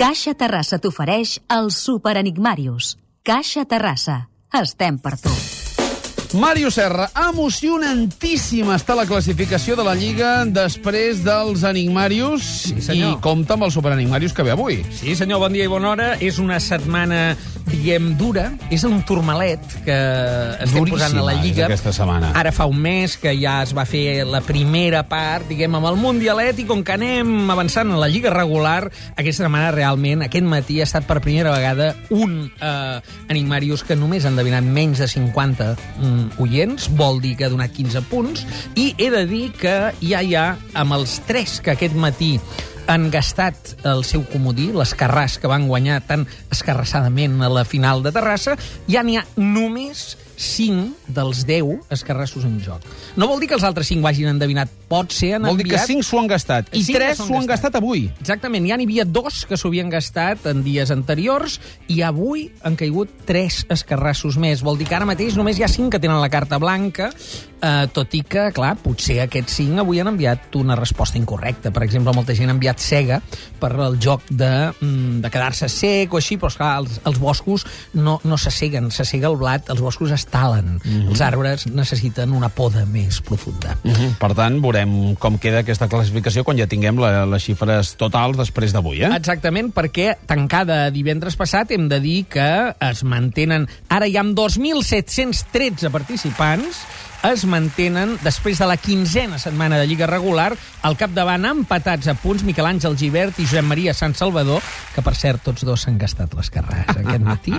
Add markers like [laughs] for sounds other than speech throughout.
Caixa Terrassa t'ofereix el Super Enigmarius. Caixa Terrassa. Estem per tu. Mario Serra, emocionantíssima està la classificació de la Lliga després dels Enigmarius Sí, senyor. i compta amb el Superenigmarius que ve avui. Sí, senyor, bon dia i bona hora. És una setmana, diguem, dura. És un turmalet que estem Duríssima posant a la Lliga. aquesta setmana. Ara fa un mes que ja es va fer la primera part, diguem, amb el Mundialet, i com que anem avançant en la Lliga regular, aquesta setmana realment, aquest matí, ha estat per primera vegada un eh, Enigmarius que només han endevinat menys de 50 mm, oients, vol dir que ha donat 15 punts, i he de dir que ja hi ha, amb els tres que aquest matí han gastat el seu comodí, les Carràs que van guanyar tan escarrassadament a la final de Terrassa, ja n'hi ha només 5 dels 10 escarrassos en joc. No vol dir que els altres 5 ho hagin endevinat. Pot ser han Vol dir que enviat... 5 s'ho han gastat i Cinc 3 s'ho han gastat. avui. Exactament, ja n'hi havia dos que s'ho havien gastat en dies anteriors i avui han caigut tres escarrassos més. Vol dir que ara mateix només hi ha cinc que tenen la carta blanca, eh, tot i que, clar, potser aquests cinc avui han enviat una resposta incorrecta. Per exemple, molta gent ha enviat cega per el joc de, mm, de quedar-se sec o així, però esclar, els, els boscos no, no s'asseguen, s'assega el blat, els boscos es talen. Mhm. Els arbres necessiten una poda més profunda. Uh -huh. Per tant, veurem com queda aquesta classificació quan ja tinguem la, les xifres totals després d'avui, eh? Exactament, perquè tancada divendres passat hem de dir que es mantenen... Ara hi ha 2.713 participants es mantenen després de la quinzena setmana de Lliga regular al capdavant empatats a punts Miquel Àngel Givert i Josep Maria Sant Salvador, que per cert tots dos s'han gastat les carreres aquest [laughs] matí.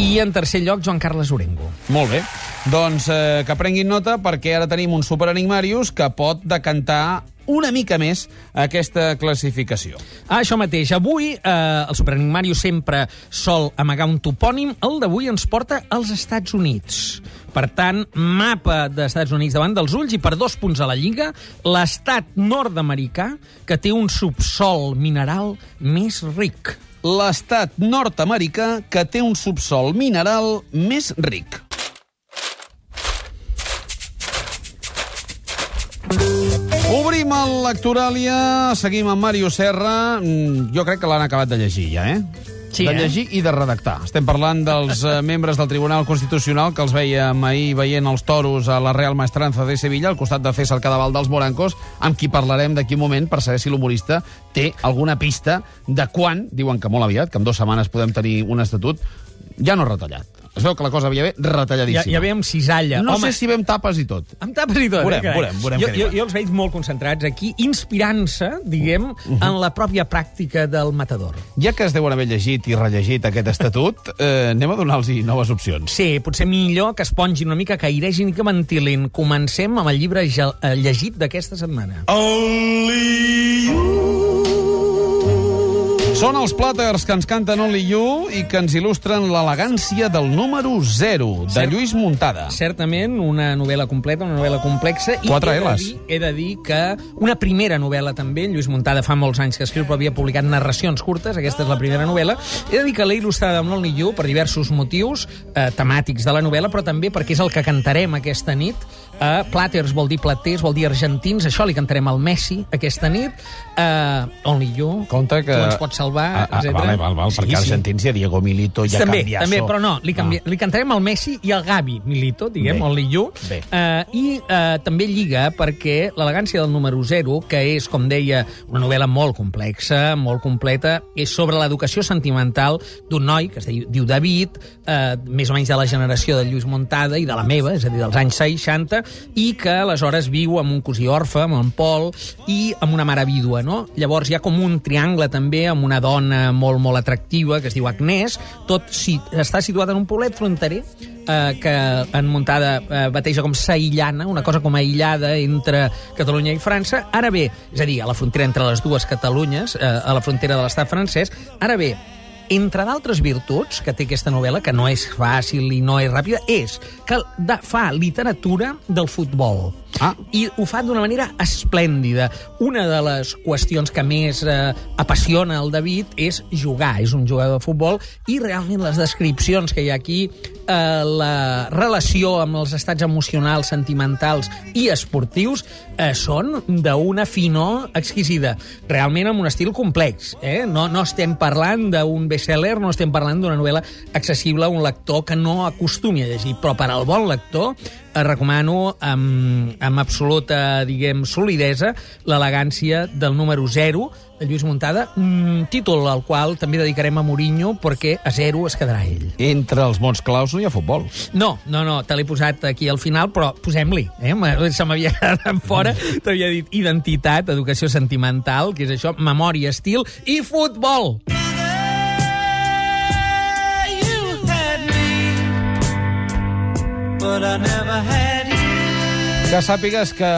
I en tercer lloc Joan Carles Orengo. Molt bé. Doncs eh, que prenguin nota perquè ara tenim un superenigmarius que pot decantar una mica més aquesta classificació. Ah, això mateix. Avui eh, el Superenigmarius sempre sol amagar un topònim. El d'avui ens porta als Estats Units. Per tant, mapa dels Estats Units davant dels ulls i per dos punts a la Lliga, l'estat nord-americà que té un subsol mineral més ric. L'estat nord-americà que té un subsol mineral més ric. Obrim el Lectoràlia, seguim amb Mario Serra. Mm, Jo crec que l'han acabat de llegir ja, eh? Sí, de eh? llegir i de redactar. Estem parlant dels eh, [laughs] membres del Tribunal Constitucional que els veiem ahir veient els toros a la Real Maestranza de Sevilla, al costat de César Cadaval dels Morancos, amb qui parlarem d'aquí un moment per saber si l'humorista té alguna pista de quan, diuen que molt aviat, que en dues setmanes podem tenir un estatut, ja no retallat. Es veu que la cosa havia bé Ja, retalladíssima. ja ve amb cisalla. No Home, sé si vam tapes i tot. Amb tapes i tot. Veurem, eh, veurem, veurem jo, jo, jo els veig molt concentrats aquí, inspirant-se, diguem, en la pròpia pràctica del matador. Ja que es deuen haver llegit i rellegit aquest estatut, [laughs] eh, anem a donar-los noves opcions. Sí, potser millor que es pongin una mica, que airegin i que ventilin. Comencem amb el llibre eh, llegit d'aquesta setmana. Són els plàters que ens canten Only You i que ens il·lustren l'elegància del número 0, de Cert. Lluís Muntada. Certament, una novel·la completa, una novel·la complexa. I Quatre he de Ls. dir- He de dir que una primera novel·la també, Lluís Muntada fa molts anys que escriu, però havia publicat narracions curtes, aquesta és la primera novel·la. He de dir que l'he il·lustrada amb Only You per diversos motius eh, temàtics de la novel·la, però també perquè és el que cantarem aquesta nit. Uh, Platters vol dir platers, vol dir argentins, això li cantarem al Messi aquesta nit. Uh, Only You, Compte que... tu ens pots salvar, Ah, ah, etc. vale, val, val, perquè argentins hi ha Diego Milito, hi ha també, Cambiaso. també, però no, li, canvi... Ah. li cantarem al Messi i al Gavi Milito, diguem, Bé. el Liu. Bé. Uh, I uh, també lliga perquè l'elegància del número 0, que és, com deia, una novel·la molt complexa, molt completa, és sobre l'educació sentimental d'un noi que es diu, David, uh, més o menys de la generació de Lluís Montada i de la meva, és a dir, dels anys 60, i que aleshores viu amb un cosí orfe, amb en Pol, i amb una mare vídua, no? Llavors hi ha com un triangle també amb una dona molt, molt atractiva que es diu Agnès, tot si, està situat en un poblet fronterer eh, que en Montada eh, bateja com Saïllana, una cosa com aïllada entre Catalunya i França. Ara bé, és a dir, a la frontera entre les dues Catalunyes, eh, a la frontera de l'estat francès, ara bé, entre d'altres virtuts que té aquesta novel·la, que no és fàcil i no és ràpida, és que fa literatura del futbol. Ah. I ho fa d'una manera esplèndida. Una de les qüestions que més eh, apassiona el David és jugar. És un jugador de futbol i realment les descripcions que hi ha aquí, eh, la relació amb els estats emocionals, sentimentals i esportius eh, són d'una finor exquisida. Realment amb un estil complex. Eh? No, no estem parlant d'un best-seller, no estem parlant d'una novel·la accessible a un lector que no acostumi a llegir, però per al bon lector eh, recomano amb, amb absoluta, diguem, solidesa l'elegància del número 0 de Lluís Muntada, un títol al qual també dedicarem a Mourinho perquè a 0 es quedarà ell. Entre els mots claus no hi ha futbol. No, no, no, te l'he posat aquí al final, però posem-li. Eh? Se m'havia quedat en fora. T'havia dit identitat, educació sentimental, que és això, memòria, estil i futbol. Me, but I never had. Que sàpigues que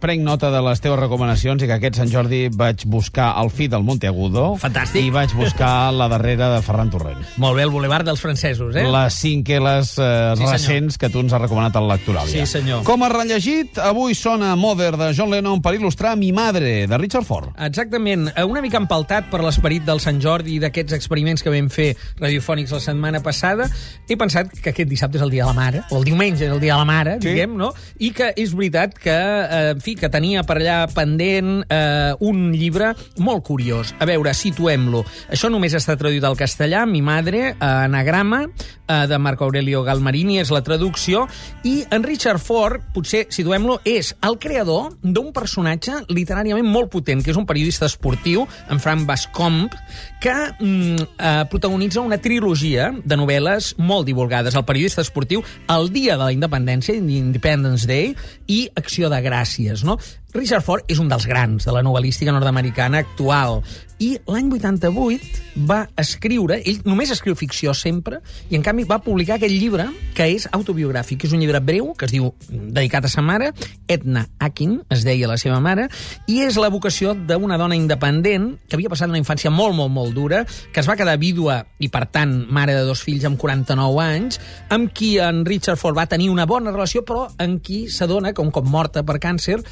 prenc nota de les teves recomanacions i que aquest Sant Jordi vaig buscar el fi del Monteagudo Fantàstic. i vaig buscar la darrera de Ferran Torrent. Molt bé, el Boulevard dels francesos, eh? Les cinc L's eh, Sí, senyor. recents que tu ens has recomanat al lectoral. Sí, senyor. Com a rellegit, avui sona Mother de John Lennon per il·lustrar Mi Madre, de Richard Ford. Exactament. Eh, Una mica empaltat per l'esperit del Sant Jordi i d'aquests experiments que vam fer radiofònics la setmana passada, he pensat que aquest dissabte és el dia de la mare, o el diumenge és el dia de la mare, Sí. diguem, no? I que és veritat que, eh, en fi, que tenia per allà pendent eh, un llibre molt curiós. A veure, situem-lo. Això només està traduït al castellà, Mi Madre, eh, anagrama, eh, de Marco Aurelio Galmarini, és la traducció, i en Richard Ford, potser, situem-lo, és el creador d'un personatge literàriament molt potent, que és un periodista esportiu, en Frank Bascombe, que mm, eh, protagonitza una trilogia de novel·les molt divulgades. El periodista esportiu, El dia de la independència, Independence Day, i Acció de Gràcies, no? Richard Ford és un dels grans de la novel·lística nord-americana actual i l'any 88 va escriure, ell només escriu ficció sempre, i en canvi va publicar aquest llibre que és autobiogràfic, que és un llibre breu, que es diu dedicat a sa mare, Edna Akin, es deia la seva mare, i és la vocació d'una dona independent que havia passat una infància molt, molt, molt dura, que es va quedar vídua i, per tant, mare de dos fills amb 49 anys, amb qui en Richard Ford va tenir una bona relació, però en qui s'adona que un cop morta per càncer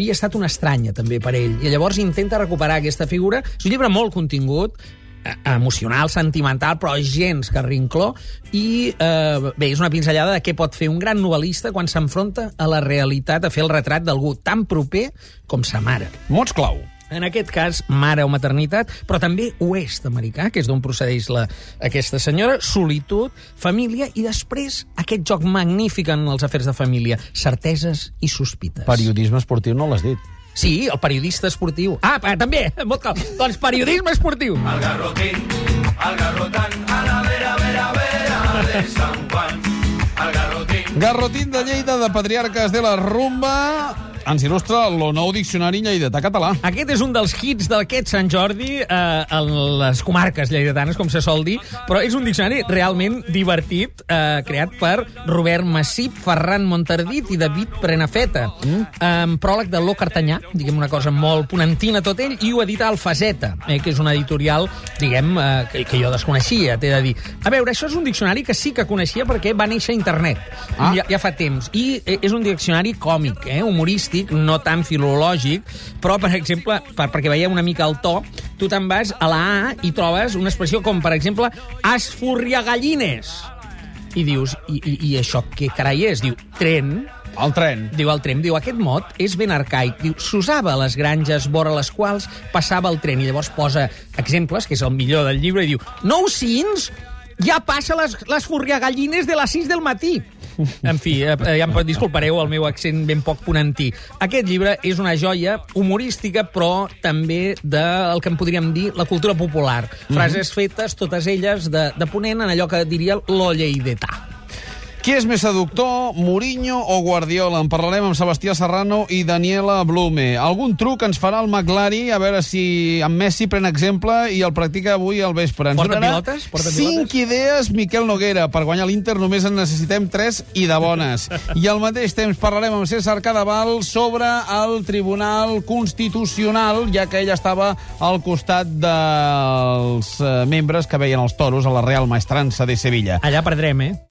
havia estat una estranya també per ell. I llavors intenta recuperar aquesta figura. És un llibre molt contingut, eh, emocional, sentimental, però gens que rincló, i eh, bé, és una pinzellada de què pot fer un gran novel·lista quan s'enfronta a la realitat, a fer el retrat d'algú tan proper com sa mare. Mots clau. En aquest cas, mare o maternitat, però també oest americà, que és d'on procedeix la, aquesta senyora, solitud, família i després aquest joc magnífic en els afers de família, certeses i sospites. Periodisme esportiu no l'has dit. Sí, el periodista esportiu. Ah, pa- també, [laughs] molt clar. Doncs periodisme esportiu. Al garrotín, al garrotán, a la vera, vera, vera de San Juan. Al garrotín. Garrotín de Lleida, de Patriarques de la Rumba, ens il·lustra el nou diccionari lleidatà-català. Aquest és un dels hits d'aquest Sant Jordi eh, en les comarques lleidatanes, com se sol dir, però és un diccionari realment divertit, eh, creat per Robert Massip, Ferran Montardit i David Prenafeta, mm. amb pròleg de Lo Cartanyà, diguem una cosa molt ponentina tot ell, i ho edita Alfaseta, eh, que és una editorial, diguem, eh, que, que jo desconeixia, t'he de dir. A veure, això és un diccionari que sí que coneixia perquè va néixer a internet, Ah. ja, ja fa temps, i eh, és un diccionari còmic, eh, humorístic, no tan filològic, però, per exemple, per, perquè veieu una mica el to, tu te'n vas a la A i trobes una expressió com, per exemple, esfurriagallines. I dius, i, i, i això què carai és? Diu, tren, El tren. Diu el tren, diu, aquest mot és ben arcaic. Diu, s'usava a les granges vora les quals passava el tren. I llavors posa exemples, que és el millor del llibre, i diu, nou cins, ja passa les, les furriagallines de les 6 del matí. En fi, eh, ja em disculpareu el meu accent ben poc ponentí. Aquest llibre és una joia humorística, però també del que en podríem dir la cultura popular. Frases fetes, totes elles, de, de ponent en allò que diria lo lleidatà. Qui és més seductor, Mourinho o Guardiola? En parlarem amb Sebastià Serrano i Daniela Blume. Algun truc ens farà el McLari, a veure si en Messi pren exemple i el practica avui al vespre. Ens Porta pilotes? Porta cinc idees, Miquel Noguera. Per guanyar l'Inter només en necessitem tres i de bones. I al mateix temps parlarem amb César Cadaval sobre el Tribunal Constitucional, ja que ell estava al costat dels eh, membres que veien els toros a la Real Maestrança de Sevilla. Allà perdrem, eh?